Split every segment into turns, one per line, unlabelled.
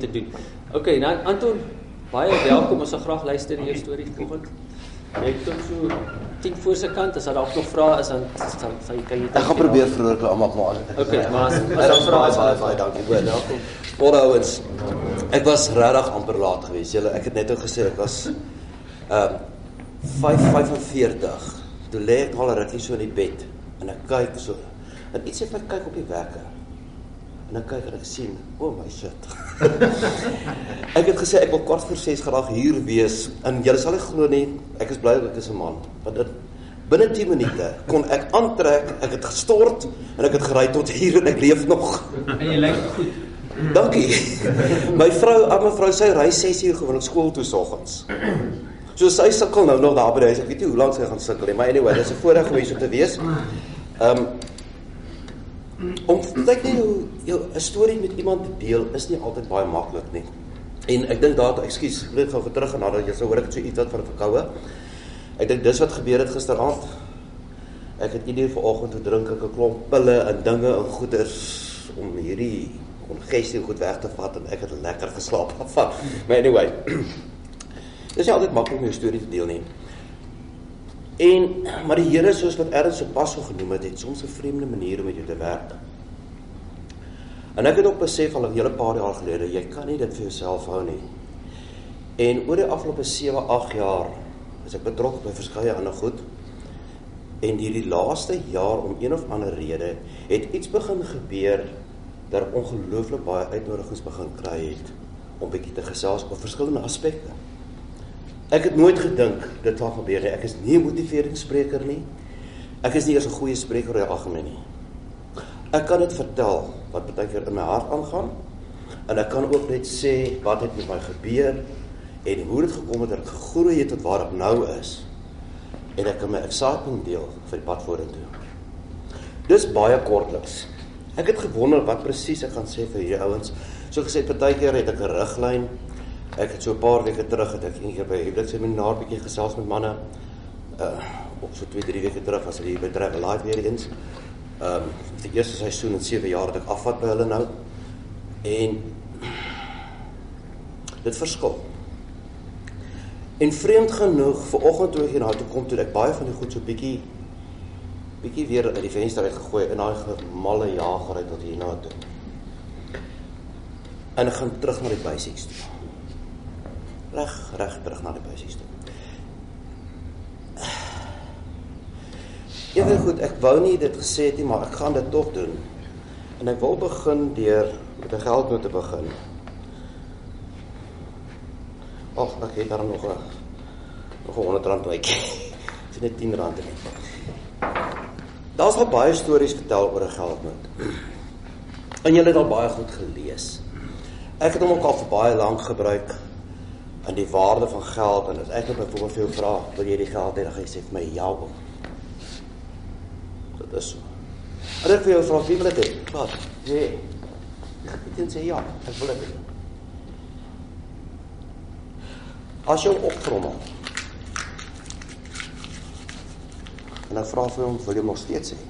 te doen. OK, nou Anton, baie welkom. Ons sal graag luister na jou storie vanoggend. Jy kom so 10 voor se kant as daar dalk nog vrae is dan sal sal jy kan jy
Ek gaan probeer vroeër klaar maak maar.
OK, maar as as
As
daar vrae
baie
is,
baie baie dankie. Goed, welkom. Môre ouens. Ek was regtig amper laat geweest. Julle ek het net ook gesê ek was ehm uh, 5:45. Toe lê ek al rukkie so in die bed en ek kyk so. En iets het my kyk op die wekker. En ek kyk en ek sien, o oh my shit. ek het gesê ek wil kwart voor 6 graag hier wees en julle sal nie glo nie, ek is bly ek is 'n man. Want dit binne 10 minute kon ek aantrek, ek het gestort en ek het gery tot hier en ek leef nog.
En jy lyk goed.
Dankie. My vrou, aan mevrou sy ry 6 uur gewoonlik skool toe soggens. So sy sukkel nou nog daar by die huis. Ek weet nie hoe lank sy gaan sukkel nie, maar anyway, dis 'n voorreg om hier so te wees. Ehm um, om kyk net jou jou 'n storie met iemand te deel is nie altyd baie maklik nie. En ek dink daar, ekskuus, ek net gou terug en nadat jy sou hoor ek het so iets wat van verkoue. Ek dink dis wat gebeur het gisteraand. Ek het idee vanoggend toe drink ek 'n klomp pille en dinge en goeders om hierdie kongestie goed weg te vat en ek het lekker geslaap. Maar anyway. Dis nie altyd maklik om jou storie te deel nie. En maar die Here soos wat Ernst so pas so genoem het, het soms 'n vreemde manier om met jou te werk. En ek het ook besef al 'n hele paar jaar gelede, jy kan nie dit vir jouself hou nie. En oor die afgelope 7, 8 jaar is ek betrokke by verskeie ander goed. En hierdie laaste jaar om een of ander rede het iets begin gebeur dat ongelooflik baie uitnodigings begin kry het om bietjie te gesels oor verskillende aspekte. Ek het nooit gedink dit sal gebeur nie. Ek is nie 'n motiveringsspreker nie. Ek is nie eers 'n goeie spreker oor die algemeen nie. Ek kan dit vertel wat baie keer in my hart aangaan en ek kan ook net sê wat het met my gebeur en hoe dit gekom het dat ek gegroei het tot waar ek nou is. En ek kan my excitement deel vir die pad vorentoe. Dis baie kortliks. Ek het gewonder wat presies ek gaan sê vir hierdie ouens. So gesê partykeer het ek 'n riglyn Ek het so 'n paar weke terug het ek een keer by Hebrew seminar bietjie gesels met manne. Uh op so 2, 3 weke terug was hulle hier by Drive Live weer eens. Ehm um, die eerste seisoen in 7 jaar het ek afvat by hulle nou. En dit verskil. En vreemd genoeg, ver oggend toe ek hier na toe kom toe ek baie van die goed so bietjie bietjie weer uit die venster uit gegooi in daai gemalle jager uit tot hier na toe. En ek gaan terug na die basics toe reg reg terug na die basies toe. Ewe goed, ek wou nie dit gesê het nie, maar ek gaan dit tog doen. En ek wil begin deur met 'n geldnoot te begin. Ag, ek het daar nog 'n nog 'n 100 rand bytjie. Dit is net 10 rand nie. Daar's al baie stories vertel oor 'n geldnoot. En julle het al baie goed gelees. Ek het hom ook al vir baie lank gebruik aan die waarde van geld en as ek net byvoorbeeld vir jou vra, wil jy die geld hê, dan gaan jy sê vir my ja. Oom. Dit is so. En ek vir jou vra, wie wil dit hê? Wat? Jy. Ek het sê ja, ek wil dit. As jy optrommel. En dan vra vir hom, wil jy nog steeds hê?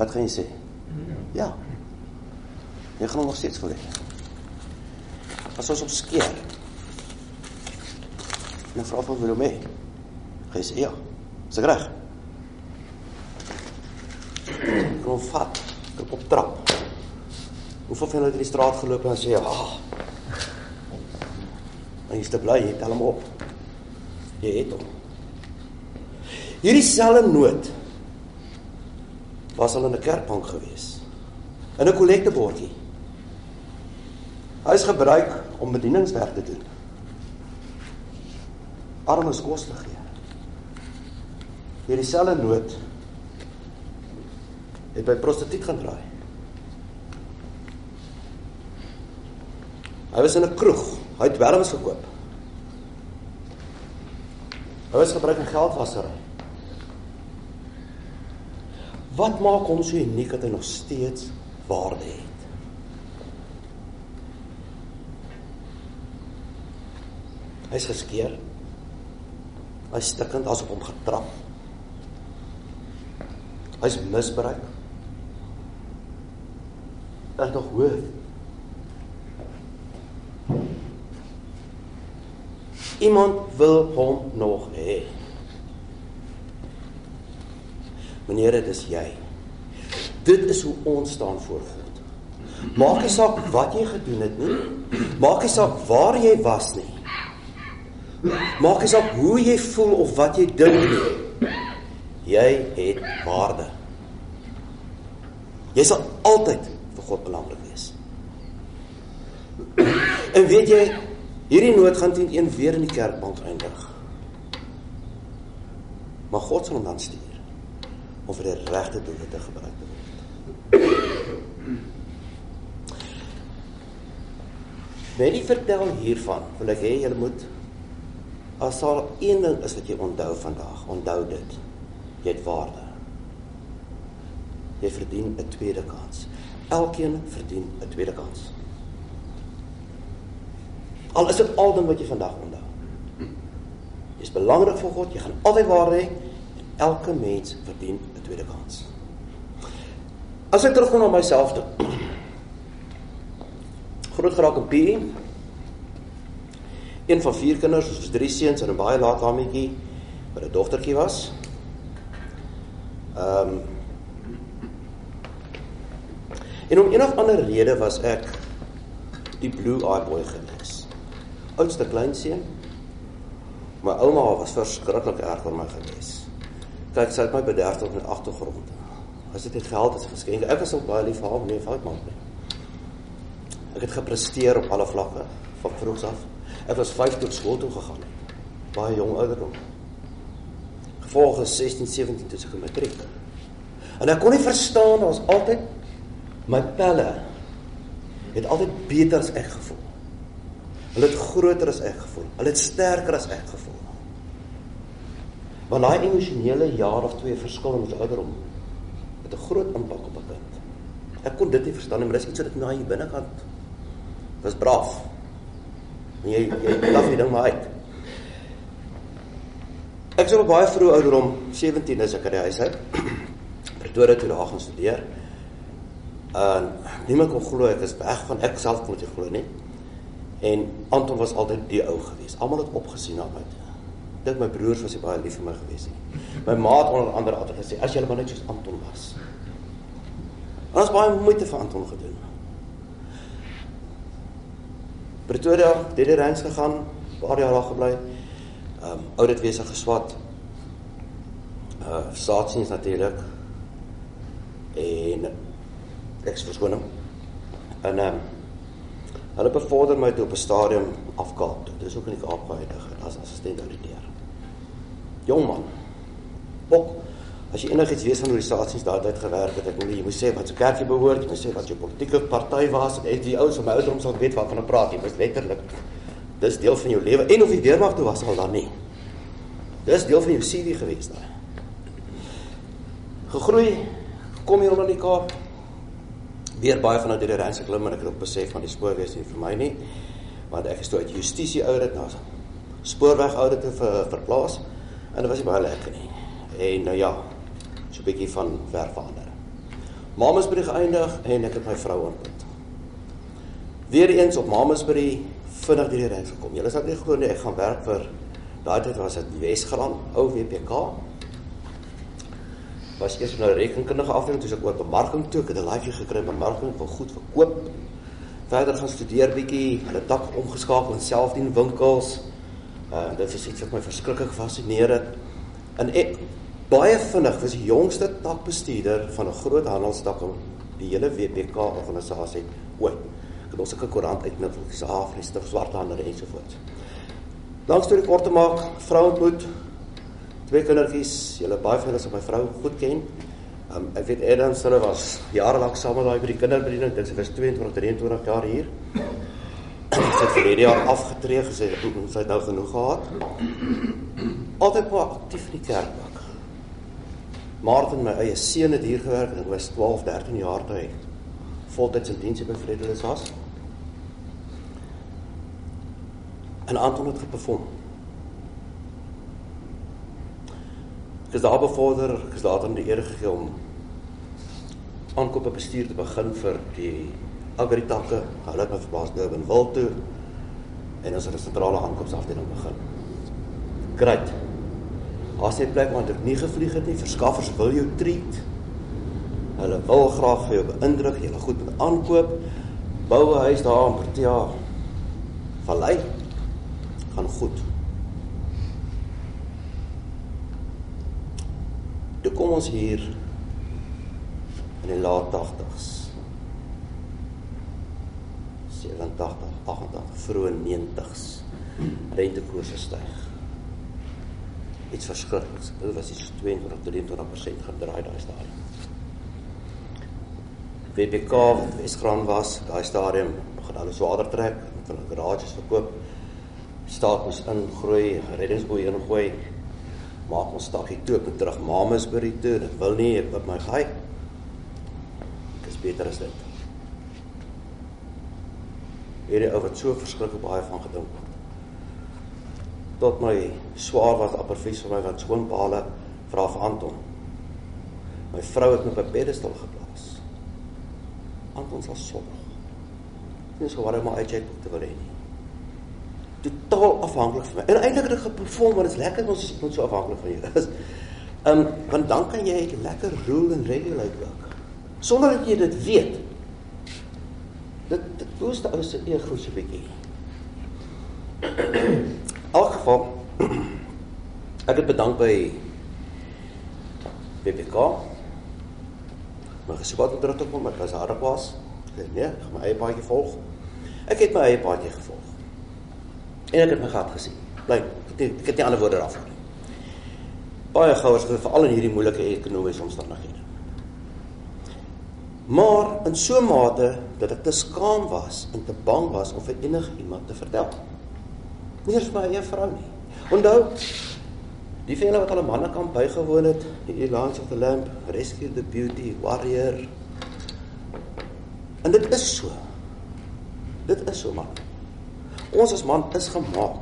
Wat gaan jy sê? Ja. Jy gaan nog steeds wil hê. As ons op skeer, En dan vra van wil hom hê. Hy sê ja. Is ek reg? Kom vat. Kom op trap. Hoeveel van julle het in die straat geloop en sê. Ah. En jy is te bly, jy tel hom op. Jy het hom. Hierdie selfe noot was al in 'n kerkbank gewees. In 'n kollektebordjie. Hy is gebruik om bedieningswerk te doen armes kos te gee. Hier dieselfde noot het by prostituut gaan draai. Hy was in 'n kroeg, hy het dwelms gekoop. Hy was gebruik in geldwasery. Wat maak hom so uniek dat hy nog steeds waarde het? Hy's geskeer. Hy stikkend asof hom getrap. Hy's misbruik. En nog hoor. Iemand wil hom nog hê. Meneere, dis jy. Dit is hoe ons staan voor God. Maak nie saak wat jy gedoen het nie. Maak nie saak waar jy was nie. Maak nie saak hoe jy voel of wat jy dink nie. Jy het waarde. Jy sal altyd vir God belangrik wees. En weet jy, hierdie nood gaan teen een weer in die kerkbank eindig. Maar God sal hom dan stuur om vir die regte doel te gebruik te word. Wanneer jy vertel hiervan, wil ek hê julle moet as al een ding is wat jy onthou vandag, onthou dit. Jy het waarde. Jy verdien 'n tweede kans. Elkeen verdien 'n tweede kans. Al is dit al ding wat jy vandag onthou. Jy's belangrik vir God, jy gaan altyd waarde hê en elke mens verdien 'n tweede kans. As ek terugkom na myself toe. Groot geraak in PE. Een van vier kinders, ons was drie seuns en 'n baie laat hametjie wat 'n dogtertjie was. Ehm um, En om een of ander rede was ek die blue eye boy gewees. Oudste kleinseun. My ouma was verskriklik erg oor my gewees. Kyk, sy het my bederf tot met agtergrond. As dit het geld as 'n geskenk. Ek was ook baie lief vir haar, nee, maak nie. Ek het gepresteer op alle vlakke van vroegs af. Ek was 5 tot skool toe gegaan. Baie jong ouderdom. Gevolge 16, 17 toe ek matriek. En ek kon nie verstaan, daar was altyd my pelle het altyd beter as ek gevoel. Hulle het groter as ek gevoel. Hulle het sterker as ek gevoel. Want daai emosionele jaar of twee verskil in ons ouderdom het 'n groot impak op 'n kind. Ek kon dit nie verstaan nie, maar dis iets wat ek na hier binnekant was braaf. En jy jy lag die ding maar uit. Ek sou baie vroeg ouderdom 17 is ek uit die huis uit. Pretoria toe daar gaan studeer. En niemand kon glo ek is weg van ek self kon dit glo nie. En Anton was altyd die ou gewees. Almal het opgesien na my. Dink my broers was baie lief vir my gewees nie. My ma het onder andere altyd gesê as jy maar net soos Anton was. En ons baie moeite vir Anton gedoen. Pretoria, derde range gegaan, paar jaar daar gebly. Ehm um, oudit wese geswat. Uh saatsiens natuurlik. En ek verskoon hom. En ehm um, hulle bevorder my toe op 'n stadium af Kaap toe. Dis ook in die Kaap geëindig as assistent auditeur. Jong man. Ook as jy enigiets weet van organisasies daai tyd gewerk het, ek moet jy moet sê wat se kerk jy behoort, jy moet sê wat jou politieke party was en die ouens van my ouderdom sal weet waarvan ek praat. Jy moet letterlik dis deel van jou lewe en of jy weermag toe was al dan nie. Dis deel van jou CV gewees daai. Gegroei, kom hier onder die Kaap. Weer baie van die reise klim en ek het ook besef van die spoorwees nie vir my nie. Want ek is toe uit justisie audit na spoorweg audit te ver, verplaas en dit was baie lekker nie. En nou ja, 'n bietjie van ver verander. Mamasbury geëindig en ek het my vrou ontmoet. Weereens op Mamasbury vinnig deur die reis gekom. Julle sal nie glo nie, ek gaan werk vir daai tyd was dit Wesgraan, ou WPK. Was eers nou rekenkundige afdeling, toe ek oor bemarking toe, ek het 'n laaitjie gekry by bemarking, wil goed verkoop. Verder gaan studeer bietjie, hulle tak omgeskakel in selfdienwinkels. Uh dit is iets wat my verskriklik fascineer het. En ek baie vinnig was die jongste takbestuurder van 'n groot handelstak in die hele WPK organisasie ooit. Ek het ons 'n koerant uitknip vir die Afrika swarthandel ensovoorts. Langs toe die kort te maak, vrou ontmoet, twee kindertjies, julle baie van hulle is my vrou goed ken. Um, ek weet Eden hulle was jare lank saam met daai by die kinderbediening, dit was 22, 23 jaar hier. sy het vir die jaar afgetree gesê sy het nou genoeg gehad. Altyd baie aktief in die kerk ook. Martin my eie seun het hier gewerk en ek was 12, 13 jaar toe hy voltyds in diens by Vredelis was. En Anton het geperform. Ek is daar bevorder, ek is later in die ere gegee om aankope bestuur te begin vir die agritakke. Hulle het nou in Wil toe. en ons het 'n sentrale aankoopsafdeling begin. Great. As jy plek waar ek nie gevlieg het nie, verskaffers wil jou treat. Hulle wil graag vir jou beïndruk, jy goed met aankoop. Bou 'n huis daar in Protea. Vallei gaan goed. Toe kom ons hier in die laat 80s. 87, 88, vroeë 90s. Rentekoerse styg. Iets verskrikliks. Dit was iets 22, 23% gedraai daai stadium. WPK wat Wesgraan was, daai stadium begin alles swaarder trek, met hulle garages verkoop. Staat moes ingroei, reddingsboei ingooi. Maak ons stapie toe op terug Mamasbury toe. Ek wil nie ek op my gaai. Ek is beter as dit hierdie ou wat so verskriklik baie van gedink het. Tot my swaar was appervies vir my wat skoonpaale vra vir Anton. My vrou het my op 'n pedestal geplaas. Anton sal sorg. Dis so waar maar uitjek te wil hê nie. Totaal afhanklik van my. En eintlik het ek geperform want dit is lekker ons is net so afhanklik van jou is. Ehm um, want dan kan jy lekker rule en regulate ook. Sonder dat jy dit weet. Dit dit boost ou se ego so 'n bietjie. In elk geval ek het bedank by BBK. Maar gesoek wat kom, ek was harde was. Ek nee, ek gaan my eie paadjie volg. Ek het my eie paadjie gevolg. En ek het my gat gesien. Blyk, ek het nie ander woorde daarvoor nie. Baie gou as veral in hierdie moeilike ekonomiese omstandighede. Maar in so 'n mate dat ek te skaam was en te bang was om vir enigiemand te vertel. Nie eens my eie vrou nie. Onthou die vele wat al 'n mannekamp bygewoon het, die Elance of the Lamp, Rescue the Beauty, Warrior. En dit is so. Dit is so man. Ons as man is gemaak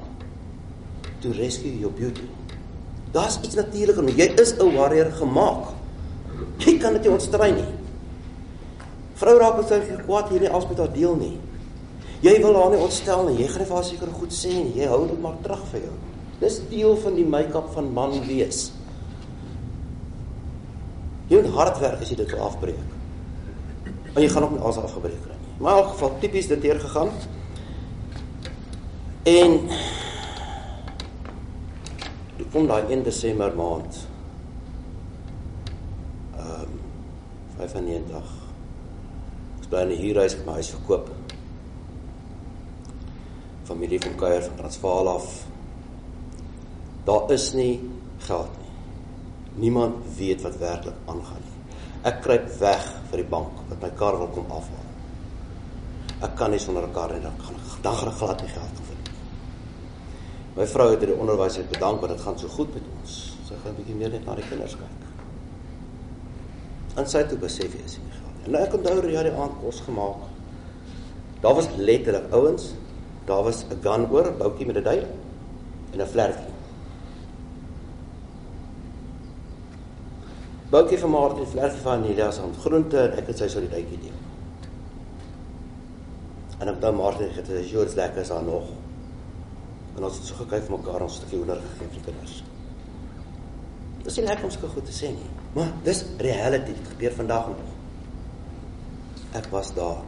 to rescue your beauty. Daar's iets natuurlik in jy is 'n warrior gemaak. Jy kan dit nie ontstry nie. Vrou raak met sy kwaad hierdie as met haar deel nie. Jy wil haar nie ontstel nie. Jy vir haar seker goed sê nie. Jy hou dit maar terug vir jou. Dis deel van die make-up van man wees. Jy moet hard werk as jy dit wil afbreek. Maar jy gaan ook nie alles afgebreek kry nie. Maar in elk geval tipies dit deur gegaan. En toe kom daai 1 Desember maand. Ehm um, 95 bly in 'n huurhuis met my huis verkoop. Familie kom kuier van Transvaal af. Daar is nie geld nie. Niemand weet wat werklik aangaan nie. Ek kruip weg vir die bank wat my kar wil kom afhaal. Ek kan nie sonder 'n kar en dan gaan dan gaan ek glad nie geld vind. My vrou het die onderwys het bedank want dit gaan so goed met ons. Sy gaan 'n bietjie meer net na die kinders kyk. En sy het toe besef jy is nie En ek onthou hoe hy die aand kos gemaak. Daar was letterlik ouens, daar was 'n gun oor, 'n boutjie met 'n duif en 'n vlerkie. Boutjie van Martin, vlerkie van Elias aan groente en ek het sy so die duitjie deel. En ek dink Martin het gesê, "Jy's lekker is daar nog." En ons het so gekyk vir mekaar ons stukkie hoender gegee vir die kinders. Dis nie lekker om sulke goed te sê nie, maar dis reality, dit gebeur vandag nog. Ek was daar.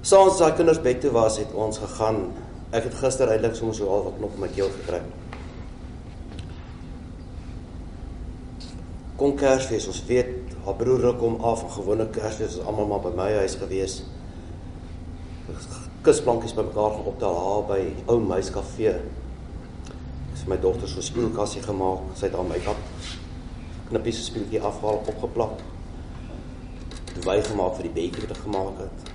Soos daai kinders bed toe was, het ons gegaan. Ek het gister eintlik sommer so al wat knop in my keel gekry. Kom Kersfees, ons weet haar broer ruk hom af en gewone Kersfees is almal maar by my huis gewees. Kusplankies bymekaar gaan optel haar by ou meiskafee. Ek het my dogter so speelkassie gemaak. Sy het haar make-up knippies speeltjie afhaal opgeplak. Wy gemaak vir die beker wat ek gemaak het.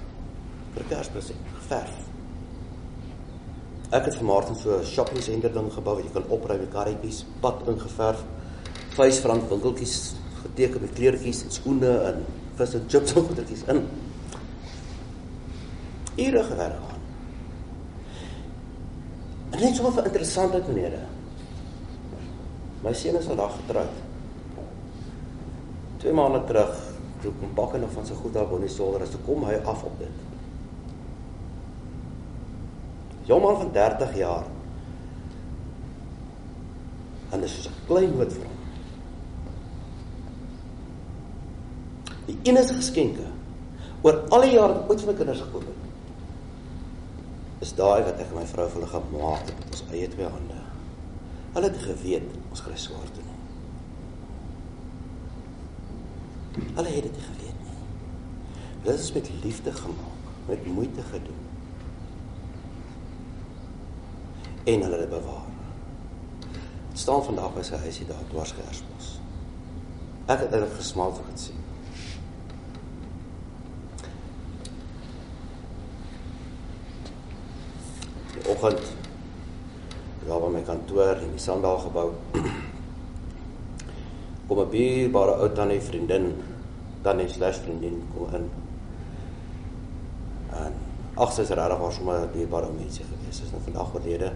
vir Kerspresent geverf. Ek het vir Martin so 'n shopping center ding gebou wat jy kan opry met karretjies, pad ingeverf, R5 winkeltjies geteken met kleertjies en skoene en vis en chips en goedertjies in. Ure gewerk aan. En net so 'n interessantheid meneer. My seun is vandag getroud. Twee maande terug, toe kom Bakke nog van sy goed daar by die solder, as toe kom hy af op dit. Jong man van 30 jaar. En dis soos 'n klein woord vir hom. Die enigste geskenke oor al die jare wat ooit vir my kinders gekoop het. Is daai wat ek en my vrou vir hulle gemaak het met ons eie twee hande. Hulle het geweet ons kry swaar toe. Hulle het dit geweet nie. Dit is met liefde gemaak, met moeite gedoen. En hulle het bewaar. Het staan vandag by sy huisie daar dwars geersbos. Ek het dit gesmaak van dit sien. Die oggend daar by my kantoor in die Sandal gebou kom 'n dierbare ou tannie vriendin tannie slash vriendin kom in. En ag sy is regtig waar sommer 'n dierbare mensie gewees. Sy is nou vandag oorlede.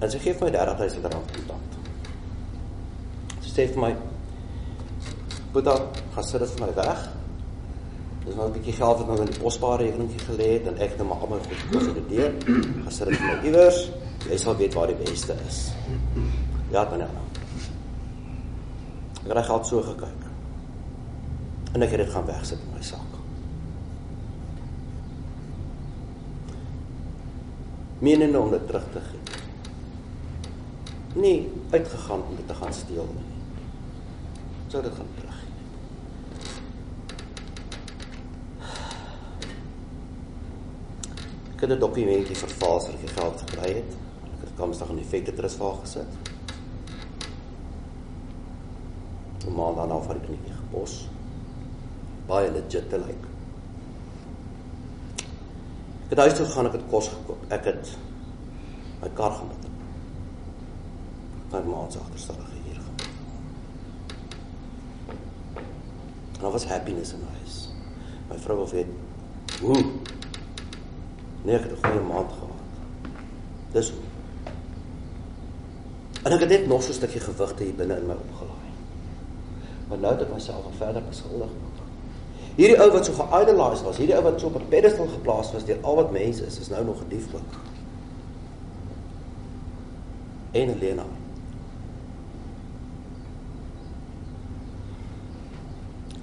En sy gee vir my 30000 rand kontant sy sê vir my Boeta, gaan sit dit vir my weg. Dis nou 'n bietjie geld wat nog in die pospaarrekeningie gelê het en ek het nou maar al my goed gekonsolideer. Gaan sit dit my iewers. Jy sal weet waar die beste is. Ja, dan nou. Ek het geld so gekyk. En ek het dit gaan wegsit in my sak. Menende om dit terug te gee. Nee, uitgegaan om dit te gaan steel nie. Sou dit gaan terug. Dokumentie vervals wat ek geld gekry het. Ek het komstig in die effekte trust vaal gesit. 'n Maand daarna van die kliniek gepos. Baie legit te lyk. Ek het huis toe gegaan, ek het kos gekoop. Ek het my kar betaal. My ma se agterstallige hier gaan. En daar was happiness in my huis. My vrou wil weet hoe Nee, ek het 'n maand gehad. Dis hoe. En ek het net nog so 'n stukkie gewigte hier binne in my opgelaai. Maar nou het ek myself al verder beskuldig gemaak. Hierdie ou wat so geidolized was, hierdie ou wat so op 'n pedestal geplaas was deur al wat mense is, is nou nog gedief ook. En Elena.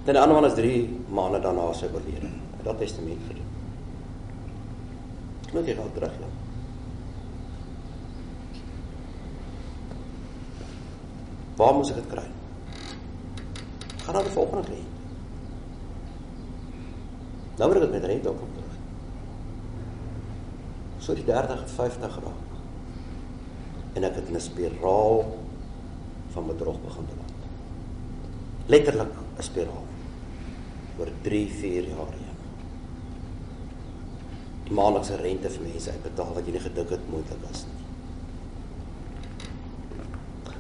Dan 'n ander man is 3 maande daarna sy oorlede. Dat testament gedoen. Moet jy geld terug laat. Waar moet ek dit kry? Gaan na die volgende kliënt. Nou ek dit met rente op terug. So die 30 50 raak. En ek het 'n spiraal van bedrog begin beland. Letterlik 'n spiraal. oor 3, 4 jaar maandelikse rente vir mense uitbetaal wat nie gedink het moontlik is nie.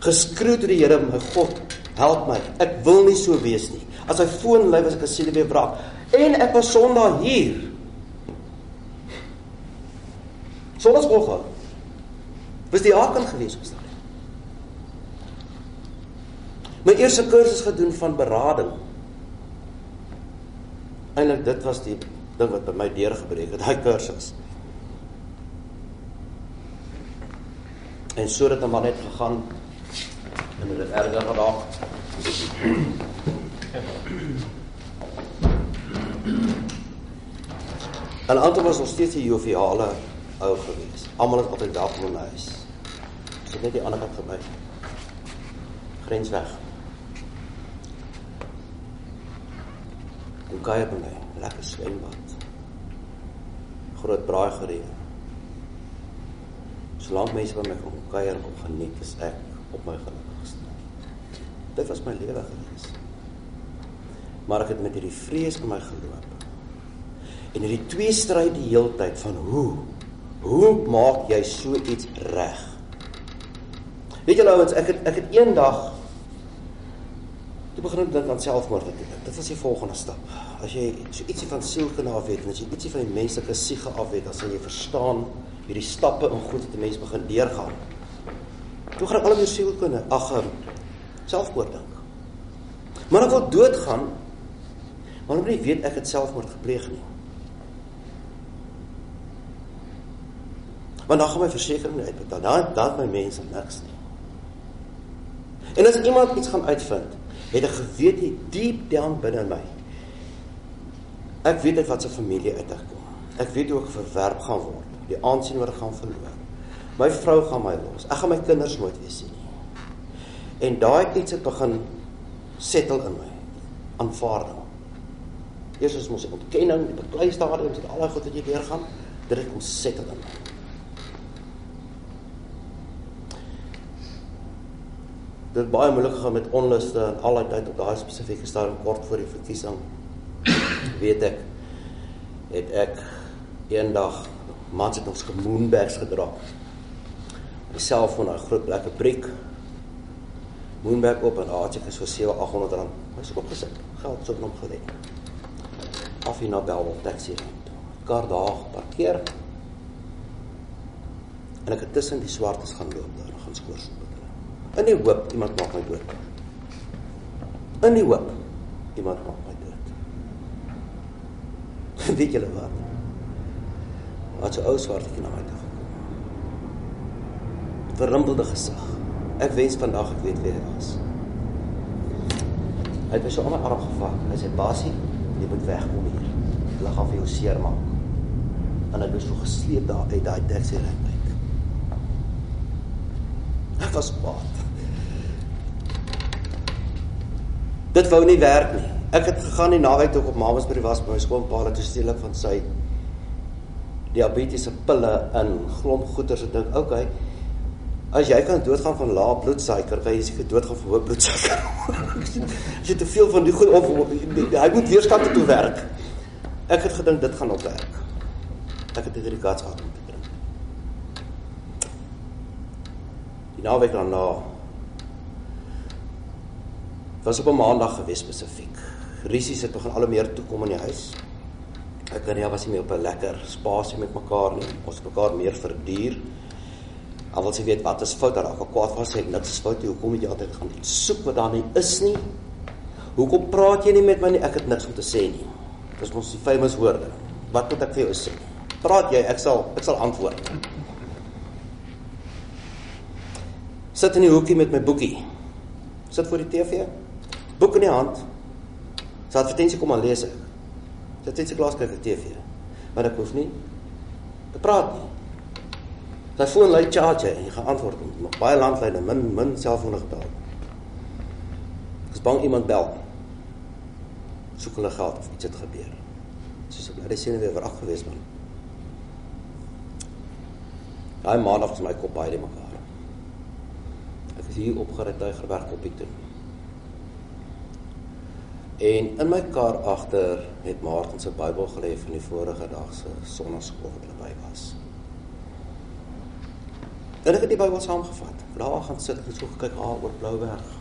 Geskreeu tot die Here, my God, help my. Ek wil nie so wees nie. As hy foon lui was ek 'n senuwee brak en ek was Sondag hier. Sondag skool gehad. Was die haken gewees op staan. My eerste kursus gedoen van berading. Eilik dit was die ding wat by my deurgebreek het, daai kursus. En so het 'n man net gegaan en dit het erger geraak. En aantal was nog steeds die joviale ou gewees. Almal het altyd daar kom in huis. So net die ander kant verby. Grens weg. En kyk by my, lekker swembad groot braai gereë. Solank mense by my kom kuier en geniet, is ek op my gelukkigste. Dit was my lewe gewees. Maar ek het met hierdie vrees in my geloop. En hierdie twee stryd die heeltyd van hoe hoe maak jy so iets reg? Weet julle ouens, ek het ek het eendag toe begin dink aan selfmoord. Dit was die volgende stap as jy so ietsie van sielkunde af weet en as jy ietsie van die menslike siege af weet, dan sal jy verstaan hierdie stappe en goed wat 'n mens begin deurgaan. Toe gaan ek al oor sielkunde, ag, ehm, selfmoord dink. Maar ek wil doodgaan. Maar ek weet ek het selfmoord gepleeg nie. Want dan gaan my versekerings nie uitbetaal. Dan dan my mense niks nie. En as iemand iets gaan uitvind, het ek geweet hier diep down binne in my. Ek weet uit wat se familie uit ek weet hoe ek verwerp gaan word. Die aansien ek gaan verloor. My vrou gaan my los. Ek gaan my kinders nooit weer sien nie. En daai iets het begin settle in my. Aanvaarding. Eers is mos 'n ontkenning, die beklei stadiums en al daai goed wat jy deurgaan, dit het kom settle in my. Dit baie moeilik gegaan met onluste en al daai tyd op daai spesifieke stadium kort voor die verkiesing. Weet ek het ek eendag mans het ons gemoonbergs gedra. My selfoon 'n groot lekker briek. Moonberg op en daar het ek so 7 800 rand. Hy's opgesit. Geld so op gelê. Af hier na Belwel taxi. Kar daar parkeer. En ek het tussen die swartes gaan loop daar gaan skoors in die hoop iemand maak my dood. In die hoop iemand maak my. Weet julle wat? Wat so ou swartjie na my toe gekom. Verrimpelde gesig. Ek wens vandag ek weet wie hy was. Hy het my so aan my arm gevat. Hy sê basie, jy moet wegkom hier. Hulle gaan vir jou seermaak. En hy het so gesleep daar uit daai taxi ry uit. Ek was kwaad. Dit wou nie werk nie. Ek het gegaan die naweek toe op Mamasbury was by my skoonpa het gesteel van sy diabetiese pille in glompgoeters en dink, "Oké, as jy kan doodgaan van lae bloedsuiker, kan jy seker doodgaan van hoë bloedsuiker." as jy te veel van die goed of hy moet weerstand toe werk. Ek het gedink dit gaan op werk. Ek het hierdie gats gehad om te drink. Die naweek daarna was op 'n maandag gewees spesifiek. Risies het begin al meer toe kom in die huis. Ek en hy was nie meer op 'n lekker spasie met mekaar nie. Ons het mekaar meer verduur. Al wil sy weet wat is fout daar. Ek kwaad was ek niks is fout nie. Hoekom het jy altyd gaan soek wat daar nie is nie? Hoekom praat jy nie met my nie? Ek het niks om te sê nie. Dis mos die famous woorde. Wat moet ek vir jou sê? Praat jy, ek sal ek sal antwoord. Sit in die hoekie met my boekie. Sit voor die TV boek in die hand. Sy advertensie kom aan lees ek. Sy het sy klas kyk op TV. Maar ek hoef nie te praat nie. Sy foon lei charge en jy gaan antwoord om nog baie landlyne min min selfone gebel. Ek is bang iemand bel. Soek hulle geld of iets het gebeur. Soos ek bly sien weer verag gewees man. Daai maandag was my kop baie die mekaar. Ek is hier opgery Tygerberg op die toe. En in my kar agter het Martin se Bybel gelê van die vorige dag se sonnaskool wat hulle by was. Ek het die Bybel saamgevat. Daar gaan sit en so gekyk haar oor Blouberg.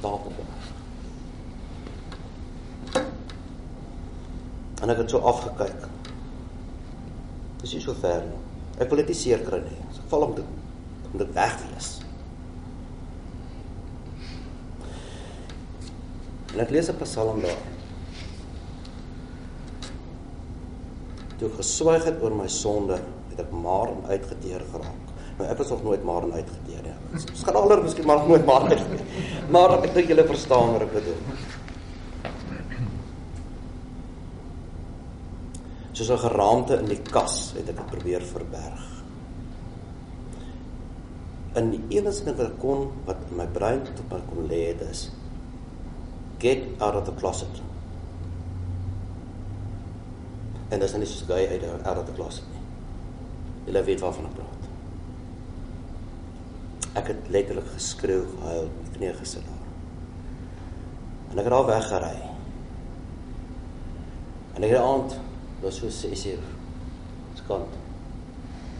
Daar op. En ek het so afgekyk. Dis nie so ver nie. Ek wil dit nie seer kry nie. Ek val om dit om dit wegwees. En ek lees 'n Psalm daar. Toe geswyg het oor my sonde, het ek maar uitgeteer geraak. Nou ek was nog nooit maar uitgeteer nie. Ons gaan alreeds miskien maar nooit maar uitgeteer. Maar ek dink julle verstaan wat ek bedoel. Soos 'n geraamte in die kas het ek dit probeer verberg. En die enigste ding wat ek kon wat in my brein tot my kon lê het is get out of the closet. En dis nie soos gay uit out of the closet nie. Jy weet waarvan ek praat. Ek het letterlik geskreeu, gehuil, met knieë gesit daar. En ek het al weggery. En ek het aand, was so 6 uur. Skand.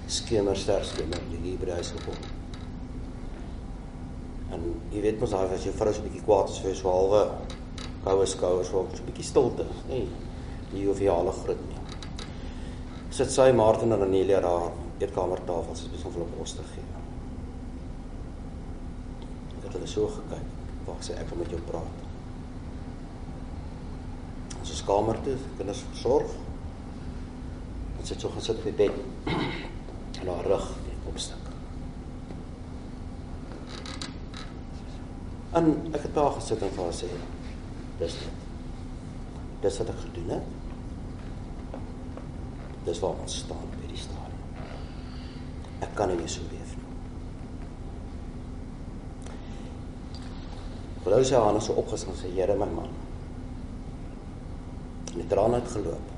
Skemer sterk skemer, die die huis gekom. En jy weet mos daai as jy vrou so 'n bietjie kwaad is vir so halwe koue skouers so 'n bietjie stilte, nê. Nee, die joviale groet nie. Sit sy Martin en Anelia daar eetkamertafel, sy besig om hulle kos te gee. Ek het hulle so gekyk. Wag sê ek wil met jou praat. Ons is kamer toe, kinders versorg. Sy het so gaan sit op die bed. En haar rug net opstuk. En ek het daar gesit en vir haar sê, dis dit. Dis wat ek gedoen het. Dis waar ons staan by die stadium. Ek kan nie meer so leef nie. Vrou se hande so opgeslaan sê, Here my man. En die trane het geloop.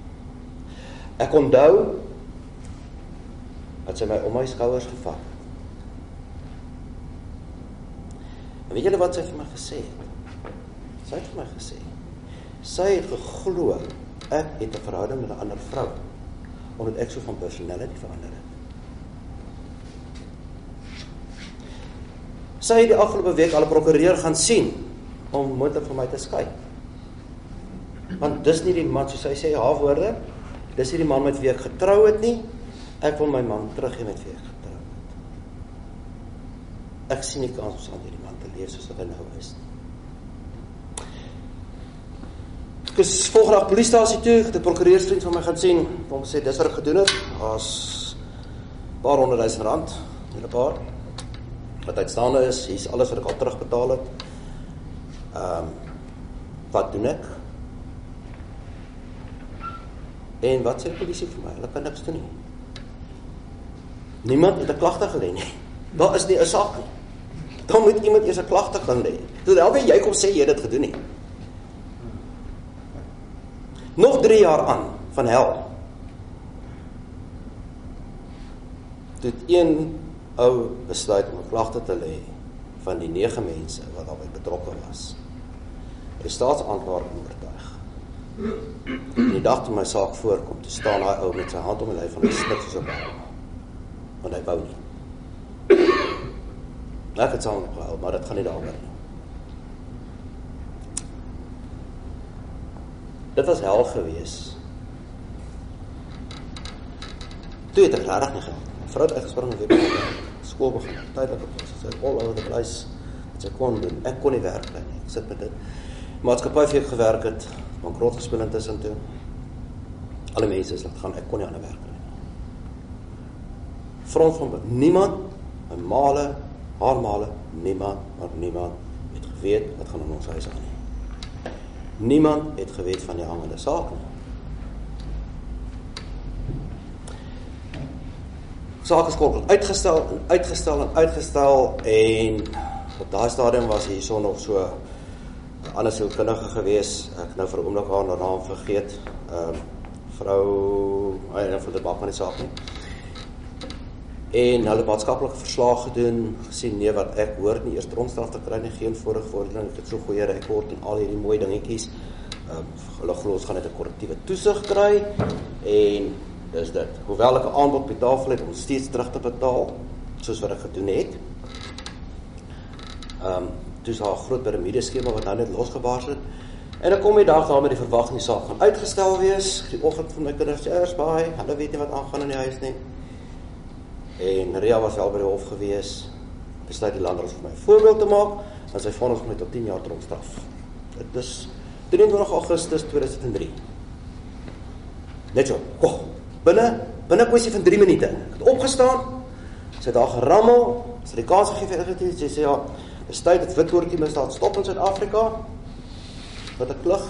Ek onthou dat sy my om my skouers gevat het. En weet julle wat sy vir my gesê het? Sy het vir my gesê sy het geglo ek het 'n verhouding met 'n ander vrou omdat ek so van personality verander het. Sy het die afgelope week al 'n prokureur gaan sien om moontlik vir my te skei. Want dis nie die man soos hy sê haar woorde, dis nie die man met wie ek getrou het nie. Ek wil my man teruggee met wie ek. Ek sien nie kans om aan hierdie man te leef soos wat hy nou is nie. Ek is volgende dag polisiestasie toe, het 'n prokureursvriend van my gaan sien, hom sê dis wat ek gedoen het. Daar's paar honderd duisend rand, 'n paar. Wat uitstaande is, hier's alles wat ek al terugbetaal het. Ehm um, wat doen ek? En wat sê die polisie vir my? Hulle kan niks doen nie. Niemand het 'n klagte gelê nie. Daar is nie 'n saak nie. Dan moet iemand eers 'n klagte gaan lê. Toe alweer jy kom sê jy het dit gedoen nie. Nog 3 jaar aan van hel. Dit een ou besluit om 'n klagte te lê van die 9 mense wat daarbey betrokke was. Die staatsaanklaer oortuig. Die dag toe my saak voorkom, toe staan daai ou met sy hand om my lyf van 'n snik soos 'n bal. Want hy wou nie. Ek het saam gehuil, maar dit gaan nie daaroor nie. Dit was hel gewees. Toe het ek regtig nie gehad. My vrou het uitgespring en weer skool begin. Tydelik op sy sê all over the place. Dit sy kon doen. Ek kon nie werk kry nie. Ek sit met dit. Maatskappy vir gewerk het, bankrot gespeel intussen toe. Alle mense is laat gaan. Ek kon nie 'n werk kry nie. Front van niemand, my male, haar male, niemand, maar niemand het geweet wat gaan in ons huis aan nie. Niemand het geweet van die hangende saak nie. Saak is kort uitgestel en uitgestel en uitgestel en op daai stadium was hierson nog so 'n ander sielkundige gewees. Ek nou vir 'n oomblik haar naam vergeet. Ehm um, vrou, hy het vir die bak van die saak nie. En hulle maatskaplike verslag gedoen, gesien nee wat ek hoor nie eers tronkstraf te kry nie, geen vorige vordering, ek het so goeie rekord en al hierdie mooi dingetjies. Ehm um, hulle glo ons gaan net 'n korrektiewe toesig kry en dis dit. Hoewel ek 'n aanbod op die tafel het om steeds terug te betaal soos wat ek gedoen het. Ehm um, dis haar groot piramide skema wat nou net losgebars het. En ek kom die dag daar met die verwagting saak gaan uitgestel wees. Die oggend van my kinders eers baie. Hulle weet nie wat aangaan in die huis nie. En Ria was wel by die hof gewees. Besluit die landros vir my voorbeeld te maak en sy vonnis my tot 10 jaar tronkstraf. Dit is 23 Augustus 2003. Net so. Kom. Binne binne kwessie van 3 minute. Ek het opgestaan. Sy het daar gerammel. Sy het die kans gegee vir dit. Sy sê ja, dis tyd dat witwoordjie misdaad stop in Suid-Afrika. Wat 'n klug.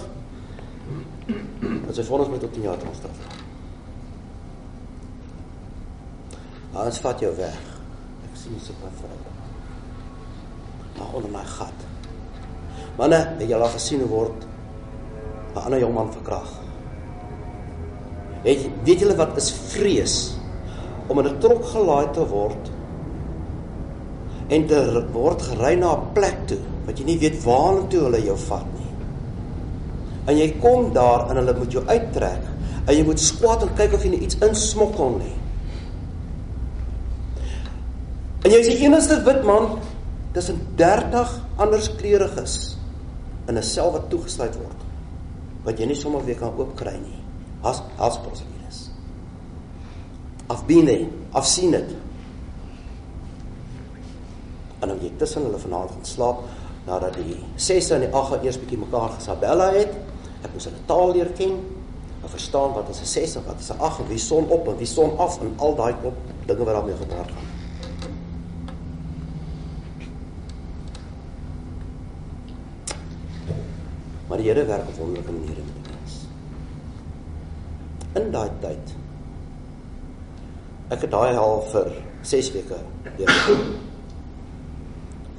En sy vonnis my tot 10 jaar tronkstraf. Alles vat jou weg. Ek sien so baie vrou. Daar onder my gat. Manne, het jy al gesien hoe word 'n ander jong man verkragt? Weet, weet julle wat is vrees om in 'n trok gelaai te word en te word gery na 'n plek toe wat jy nie weet waartoe hulle jou vat nie. En jy kom daar en hulle moet jou uittrek en jy moet skwat en kyk of jy iets insmokkel nie. En jy is die enigste wit man tussen 30 ander kleuriges in 'n sel wat toegesluit word wat jy nie sommer weer kan oopkry nie. As as prosedures. I've been there. I've seen it. En dan jy tussen hulle vanaand gaan slaap nadat die 6 en die 8 eers bietjie mekaar gesabella het. Ek moes hulle taal leer ken. en verstaan wat is 'n 6 en wat is 'n 8 en wie son op en wie son af en al daai klop dinge wat daarmee gepaard gaan. Maar die Here werk op wonderlike maniere met ons. In daai tyd ek het daai al vir 6 weke deur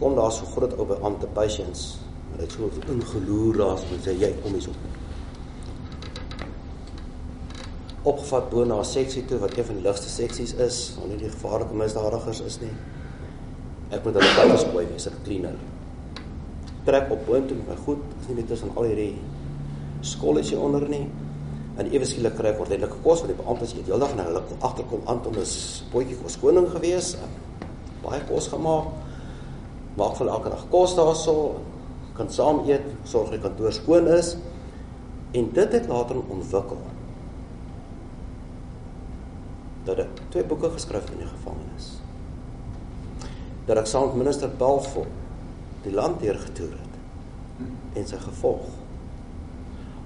kom daar so groot ou by ante patients maar dit so ingeloer daar so sê jy kom hier op opgevat bo na 'n seksie toe wat een van die ligste seksies is, waar nie die gevaarlike misdadigers is nie. Ek moet hulle tyd gespooi wees, 'n cleaner. Trek op boontoe my goed, is nie net tussen al hierdie skolletjie onder nie. En ewe skielik kry ek ordentlike kos van die beamptes eet heeldag en hulle kom agterkom Anton is potjie kos koning gewees. Baie kos gemaak. Maak vir elke dag kos daarso. Kan saam eet, sorg die kantoor skoon is. En dit het later ontwikkel dat ek twee boeke geskryf in die gevangenis. Dat ek saam met minister Balfour die land deurgetoer het en sy gevolg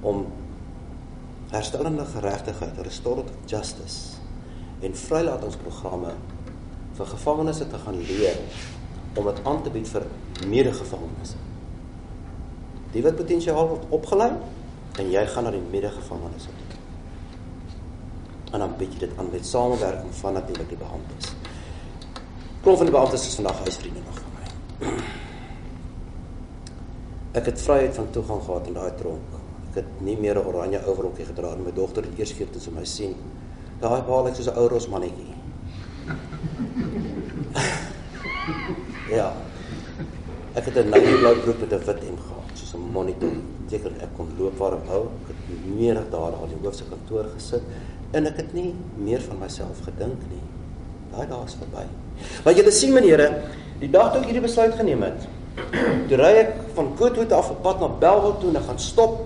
om herstellende geregtigheid, restorative justice en vrylatingsprogramme vir gevangenes te gaan leer om dit aan te bied vir medegevangenes. Die wat potensiaal word opgelei en jy gaan na die medegevangenes toe en dan bied jy dit aan met samewerking van natuurlik die beamptes. Klop van die beamptes is vandag huisvriende nog van my. Ek het vryheid van toegang gehad in daai tronk. Ek het nie meer 'n oranje overrokkie gedra nie. My dogter het eers keer toe sy my sien. Daai baal ek soos 'n ou ros mannetjie. ja. Ek het 'n navy blou broek met 'n wit hemp gehad, soos 'n monitor. Seker ek kon loop waar ek wou. Ek het meer daar daar in die hoofse kantoor gesit en ek het nie meer van myself gedink nie. Daai dae is verby. Want julle sien menere, die dag toe ek hierdie besluit geneem het, toe ry ek van Koothoed af op pad na Belwel toe en ek gaan stop.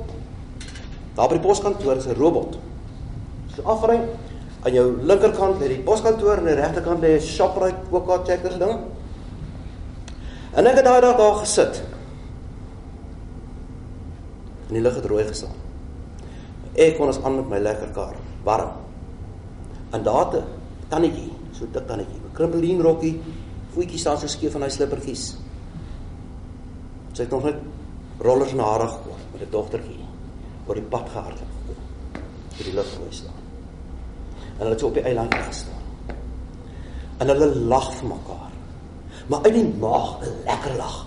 Daar by die poskantoor is 'n robot. So afry aan jou linkerkant lê die poskantoor en aan die regterkant lê 'n Shoprite OK Checkers ding. En ek het daai dag daar gesit. En die lig het rooi gestaan. Ek kon ons aan met my lekker kar warm. En daar te tannetjie, so dik tannetjie, 'n krimpelien rokkie, voetjie staan so skeef van hy slippertjies. Sy het nog net rollers na hare gekom met 'n dogtertjie oor die pad gehardloop gekom. Vir die lig mooi staan. En hulle het so op die eiland gestaan. En hulle lag vir mekaar. Maar uit die maag 'n lekker lag.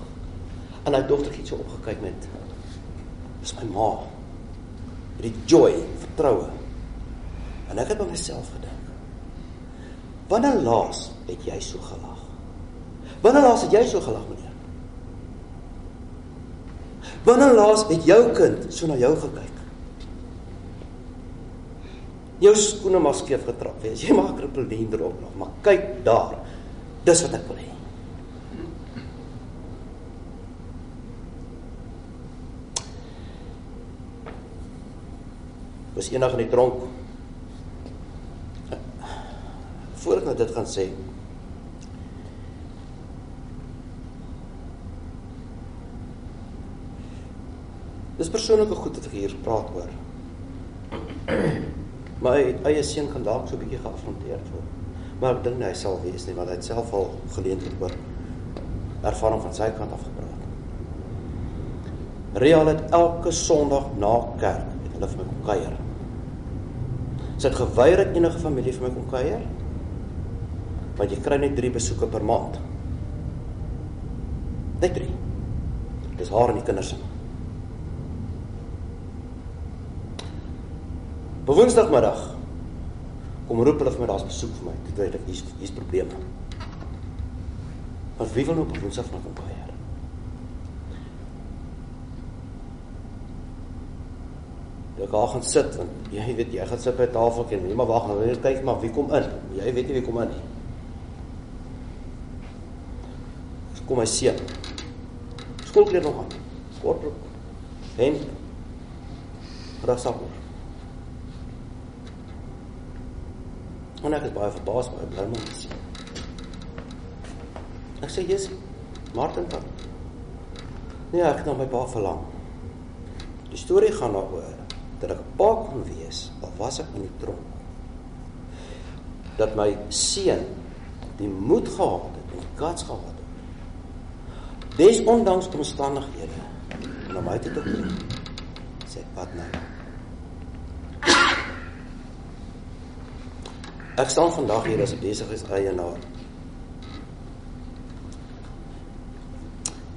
En hy dogtertjie het so opgekyk met Dis my ma. Hierdie joy, vertroue. En ek het by myself gedink. Wanneer laas het jy so gelag? Wanneer laas het jy so gelag, meneer? Wanneer laas het jou kind so na jou gekyk? Jou skoene mag skeef getrap wees. Jy mag krippelien erop nog, maar kyk daar. Dis wat ek wil hê. Was eendag in die tronk voor ek dit gaan sê Dis persoonlike goed wat ek hier praat oor. My eie seun kan dalk so 'n bietjie geafronteerd word. Maar ek dink hy sal wees nie want hy het self al geleenthede oor ervaring van sy kant af gepraat. Real het elke Sondag na kerk het hulle vir my kom kuier. Sy het geweier dat enige familie vir my kom kuier want jy kry net 3 besoeke per maand. Net 3. Dis haar en die kinders se. Woensdagmiddag kom roep hulle vir my daar's besoek vir my. Dit weet ek hier's hier's probleme. Maar wie wil nou op Woensdag na kom kuier? Ek gaan sit want jy weet jy gaan sit by 'n tafel en jy maar wag nou net kyk maar wie kom in. Jy weet nie wie kom in nie. kom my seun. Skoolklere nog aan. Kortbroek. En rasapoor. En ek is baie verbaas oor bly my sien. Ek sê jy's Martin dan. Nee, ek het nog my pa verlang. Die storie gaan daaroor dat ek 'n pa kon wees al was ek in die tronk. Dat my seun die moed gehad het en die guts gehad het. Dis ondanks omstandighede en om my te kom. Sê wat nou? Ek staan vandag hier as 'n besigheidseienaar.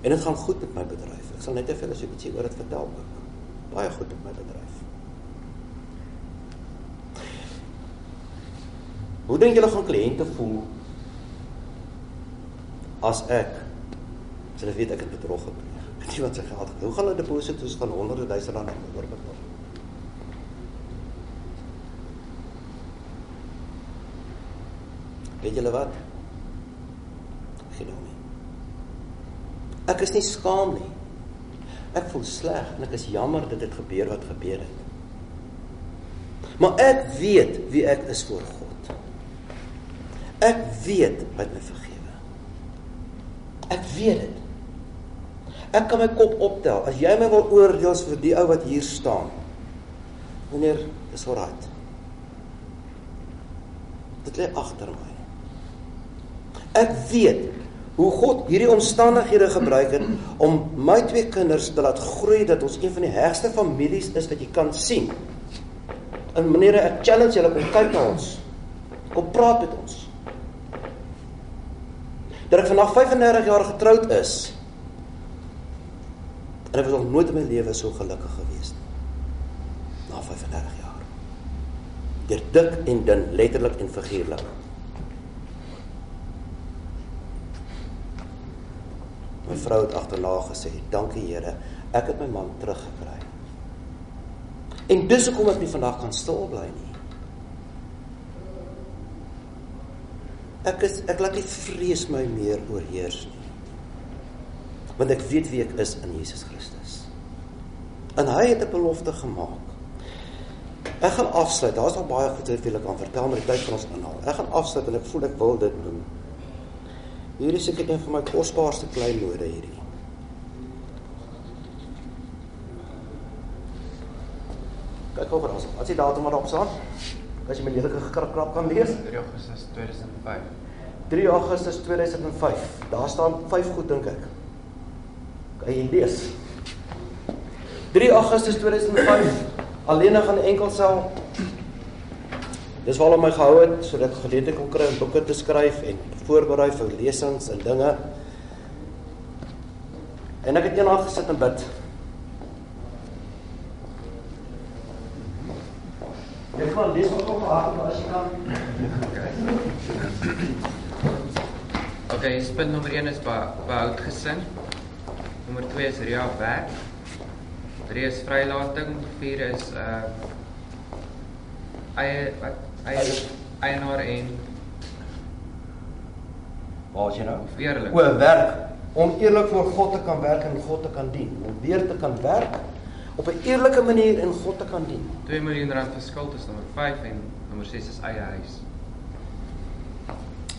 En dit gaan goed met my bedryf. Ek sal net effe as ek ietsie oor dit vertel ook. Baie goed met my bedryf. Hoe dink julle gaan kliënte voel as ek as hulle weet ek het bedrog gepleeg? Weet jy wat sy geld? Hoe gaan hulle deposito's van honderde duisende rand oorbetaal? Weet julle wat? Nou nie. Ek is nie skaam nie. Ek voel sleg en ek is jammer dat dit gebeur wat gebeur het. Maar ek weet wie ek is voor God. Ek weet wat my vergewe. Ek weet dit. Ek kan my kop optel. As jy my wil oordeel vir die ou wat hier staan. Meneer, dis alraai. Dit lê agter my. Ek weet hoe God hierdie omstandighede gebruik het om my twee kinders te laat groei dat ons een van die hegste families is wat jy kan sien. En meneer, ek challenge julle om kyk na ons. Kom praat met ons. Dat ek vanaf 35 jaar getroud is. En ek was nog nooit in my lewe so gelukkig gewees nie. Na 35 jaar. Deur dik en dun, letterlik en figuurlik. My vrou het agterna gesê, "Dankie Here, ek het my man teruggekry." En dis hoekom ek nie vandag kan stil bly nie. Ek is ek laat nie vrees my meer oorheers nie. Want ek weet wie ek is in Jesus Christus. En hy het 'n belofte gemaak. Ek gaan afsluit. Daar's al baie goed wat ek kan vertel, maar die tyd van ons inhaal. Ek gaan afsluit en ek voel ek wil dit doen. Hierdie is seker een van my kosbaarste kleinode hierdie. Kyk oor ons. Wat is die datum waarop staan? As jy my lelike gekrap krap kan lees.
3 Augustus 2005.
3 Augustus 2005. Daar staan 5 goed dink ek. Kan jy lees? 3 Augustus 2005. Alleenig aan 'n enkel sel. Dis waarom my gehou het sodat ek geleentheid kon kry om boeke te skryf en voorberei vir lesings en dinge. En ek het eendag gesit en bid. Ek gaan lees wat op hart as jy kan.
Okay, punt nommer 1 is be behoud gesin. Nommer 2 is rea werk. 3 is vrylating, 4 is uh eie wat eienaar en
Waar is jy nou?
eerlik.
O, werk. Om eerlik voor God te kan werk en God te kan dien. Om weer te kan werk op 'n eerlike manier en God te kan dien.
2 miljoen rand vir skuld is nommer 5 en nommer 6 is eie huis.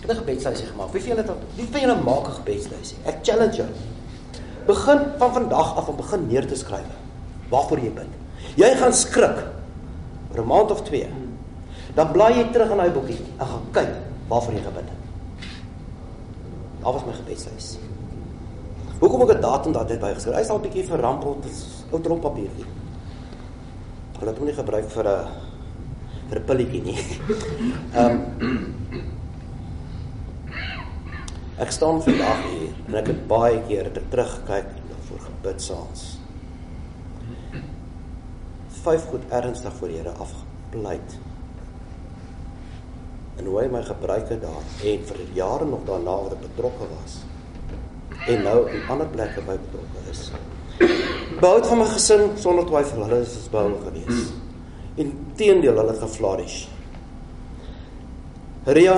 Ek het 'n gebedslysie gemaak. Wie van julle het wie van julle maak 'n gebedslysie? Ek challenge jou. Begin van vandag af om begin neer te skryf. Waarvoor jy bid. Jy gaan skrik vir 'n maand of 2. Dan blaai jy terug in daai boekie en gaan kyk waarvoor jy gebid het. Daar was my gebedslys. Hoekom ek 'n datum daar dit bygeskryf? Hy's al bietjie verrampel, dit is ou trompapiertjie. Hulle het hom nie gebruik vir 'n vir 'n pilletjie nie. Ehm um, Ek staan vandag hier en ek het baie keer teruggekyk en voor gebid saans. Vyf goed ernstig voor Here afgepleit. En hoe hy my gebruik het daar en vir jare nog daarna wat ek betrokke was. En nou in ander plekke by betrokke is. Behoud van my gesin sonder twyfel, hulle is besbou gewees. Inteendeel, hulle het geflourish. Ria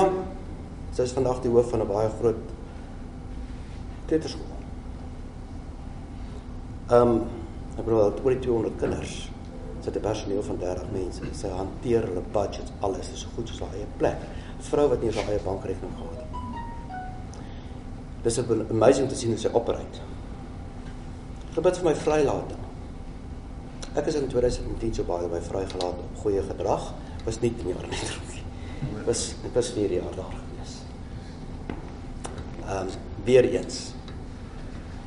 Sy is vandag die hoof van 'n baie groot kleuterskool. Ehm um, ek bedoel oor die 200 kinders. Sy het 'n personeel van 30 mense. Sy hanteer hulle budgets, alles is so goed soos haar eie plek. 'n Vrou wat nie haar eie bankrekening gehad het nie. Dis amazing te sien hoe sy operate. Gebid vir my vrylating. Ek is in 2010 so baie by vrygelaat op goeie gedrag. Was nie 10 jaar nie. Was dit was 4 jaar daar gewees. Ehm um, weer eens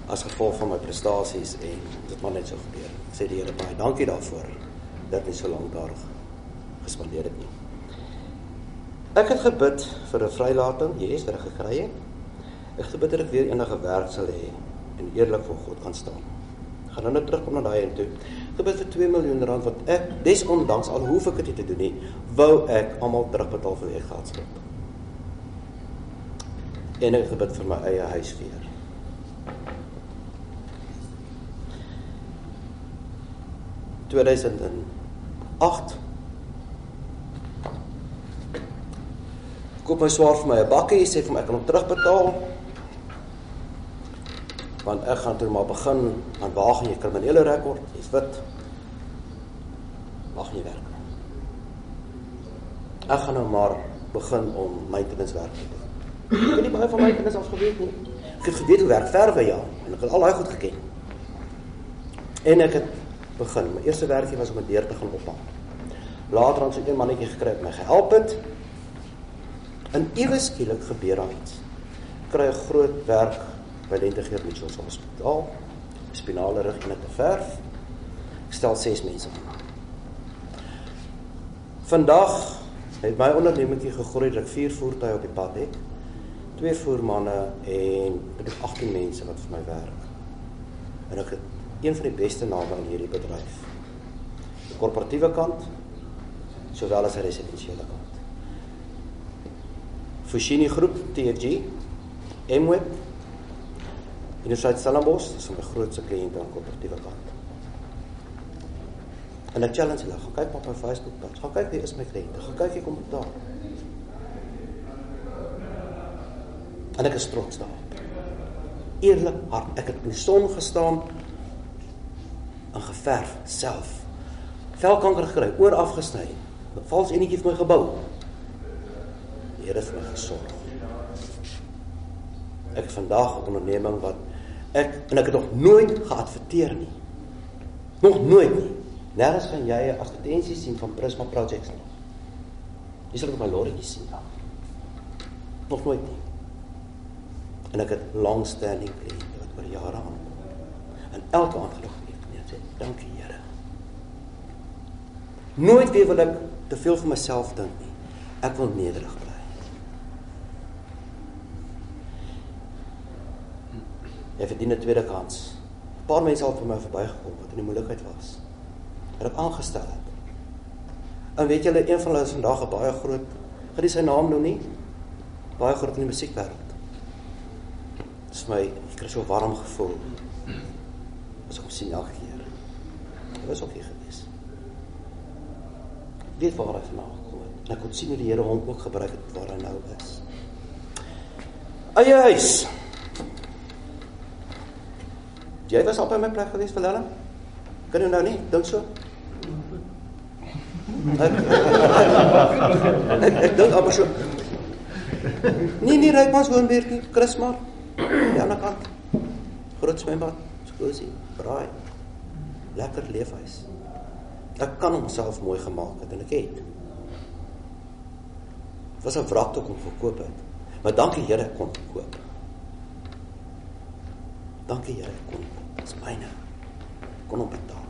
as gevolg van my prestasies en dit maar net so gebeur. Ek sê die Here baie dankie daarvoor dat hy so lank daar gespandeer het nie. Ek het gebid vir 'n vrylating, Jesus wat ek gekry het. Ek gebid dat ek weer enige werk sal hê en eerlik voor God kan staan. Gaan nou net terugkom na daai en toe. Gebid vir 2 miljoen rand wat ek desondanks al hoef ek dit nie te doen nie, wou ek almal terugbetaal vir die geldskuld. En ek gebid vir my eie huis weer. ...2008... ...koop my zwaar vir my een bakkie... ...sê vir my, ek kan hom terugbetaal... ...want ek gaan toe maar begin... ...aan waag in jy kriminele rekord... ...jy is wit... in jy werk... ...ek gaan nou maar... ...begin om maintenance werk te doen... ...ek het nie baie van maintenance af geweet nie... ...ek het geweet hoe werk verwe ja... ...en ek het al die goed geken... ...en ek het begin. My eerste werkie was om 'n deur te gaan oopmaak. Later het so 'n mannetjie gekry wat my gehelp het. En iewes skielik gebeur daar iets. Kry 'n groot werk by Lentegeer Mitchells Hospitaal. Spinale rig en te verf. Ek stel 6 mense aan. Vandag het my ondernemingkie gegroei dat ek 4 voertuie op die pad het. Twee voermanne en ek het 18 mense wat vir my werk. En ek het een van die beste name in hierdie bedryf. Die korporatiewe kant sowel as die residensiële kant. Fushini Groep TFG, Mweb, Universiteit Stellenbosch, dis my grootste kliënte aan die korporatiewe kant. En ek challenge hulle, gaan kyk op my Facebook page, gaan kyk wie is my kliënte, gaan kyk wie kom daar. En ek is trots daarop. Eerlik hard, ek het in die son gestaan en geverf self. Velkanker gekry, oor afgesny. 'n Vals enetjie vir my gebou. Die Here het my gesorg. Ek vandag 'n onderneming wat ek en ek het nog nooit geadverteer nie. Nog nooit nie. Nêrens gaan jy 'n advertensie sien van Prisma Projects nie. Jy sal dit op my lorry sien dan. Nog nooit nie. En ek het long standing kliënte wat oor jare aankom. En elke aand sê dankie Here. Nooit weer wil ek te veel vir myself dink nie. Ek wil nederig bly. Ek verdien 'n tweede kans. 'n Paar mense het vir my verbygekom wat in die moeilikheid was. Het ek aangestel het. En weet julle een van hulle is vandag 'n baie groot, gaan nie sy naam nou nie. Baie groot in die musiekwêreld. Dit is my ek kry so warm gevoel. Ek hom sien elke was ook hier gewees. Weet waar hy vandaan gekom het. En ek kon sien hoe die Here hom ook gebruik het waar hy nou is. Eie huis. Jy was op my plek gewees vir hulle? Kan jy nou nie dink so? Ek ek, ek dink amper so. Nee, nee, Rykmans woon weer nie, Chris maar. Ja, na kant. Groot swembad, skosie, braai lekker leefhuis. Ek kan homself mooi gemaak het en ek het. Was 'n wrak toe kom verkoop het. Maar dankie Here kon koop. Dankie Here kon. Dit's myne. Kon hom betaal.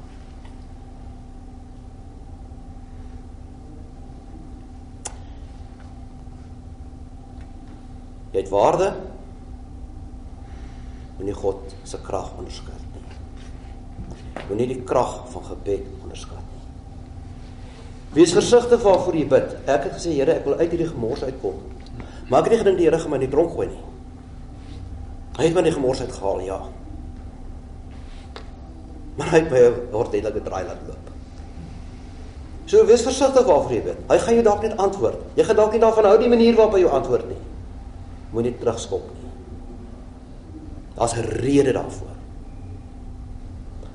Jy het waarde. Moenie God se krag onderskat moenie die krag van gebed onderskat nie. Wees versigtig waarvoor jy bid. Ek het gesê Here, ek wil uit hierdie gemors uitkom. Maar ek het nie gedink die Here gaan my in die tronk gooi nie. Hy het my in die gemors uitgehaal, ja. Maar hy het my ordentlike draai laat loop. So wees versigtig waarvoor jy bid. Hy gaan jou dalk net antwoord. Jy gaan dalk nie daarvan hou die manier waarop hy jou antwoord nie. Moenie terugskop nie. Daar's 'n rede daarvoor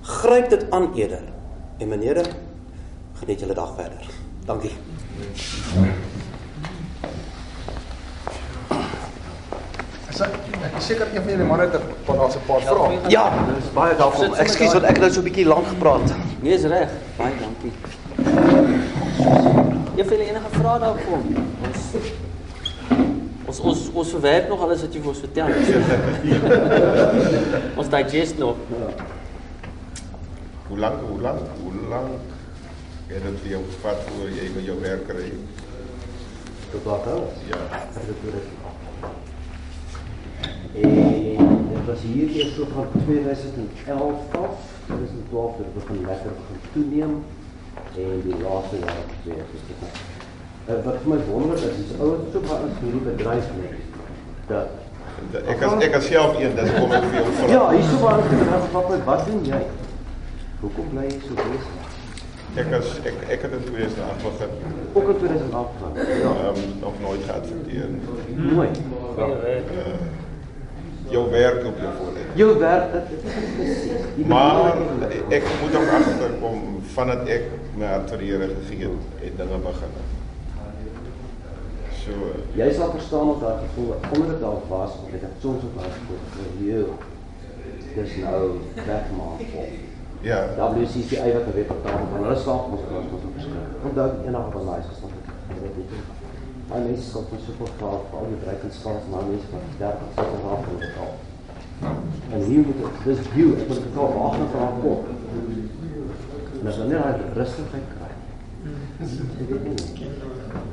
gryp dit aan eerder. En menere, geniet julle dag verder. Dankie.
Sy ek is seker een van julle manne het 'n paar daar's 'n paar vrae.
Ja, dis baie welkom. Ekskuus dat ek nou so 'n bietjie lank gepraat.
Nee, is reg. Baie dankie. Jy het enige vrae daar kom? Ons ons ons, ons verwerk nog alles wat jy vir ons vertel het. ons digest nog.
Hoe lank, hoe lank, hoe lank het dit vir jou gevat voor jy met jou werk kry?
Tot wat nou?
Ja.
En dit was hier eers so van 2011 af, 2012 het dit begin lekker begin toeneem en die laaste jaar het weer gestel. Uh, wat vir my wonder is, is ouens so baie in hierdie bedryf net dat
Ek as ek as self een, dis kom ek vir jou vra.
Ja, hier so baie in die bedryf wat doen jy? Hoekom bly jy so besig?
Ek as ek ek het in 2008 begin.
Ook in 2008 gaan. Ja,
Ehm um, nog nooit geadverteer. nie.
nooit.
Jou werk op jou voornet.
Jou werk dit dit is presies. Die
Maar
bedryf-
ek moet ook agterkom vandat ek my hartverere gegee het, het dinge begin. So
Jy sal verstaan of daar gevoel omdat dit daar was, of dit het soms op was vir jou. Dis nou wegmaak of
ja,
WCCI wat weer betaal van hulle slaap ons klas ons verskrik. Onthou enige van daai gestaan het. Dit weet jy. Maar mense skop so veel geld vir al die bedryfskans maar mense wat 30 60 rand kan betaal. En hier moet ek dis view, ek moet betaal wag net vir haar kop. En as hulle net daai rustigheid kry. Ek weet nie.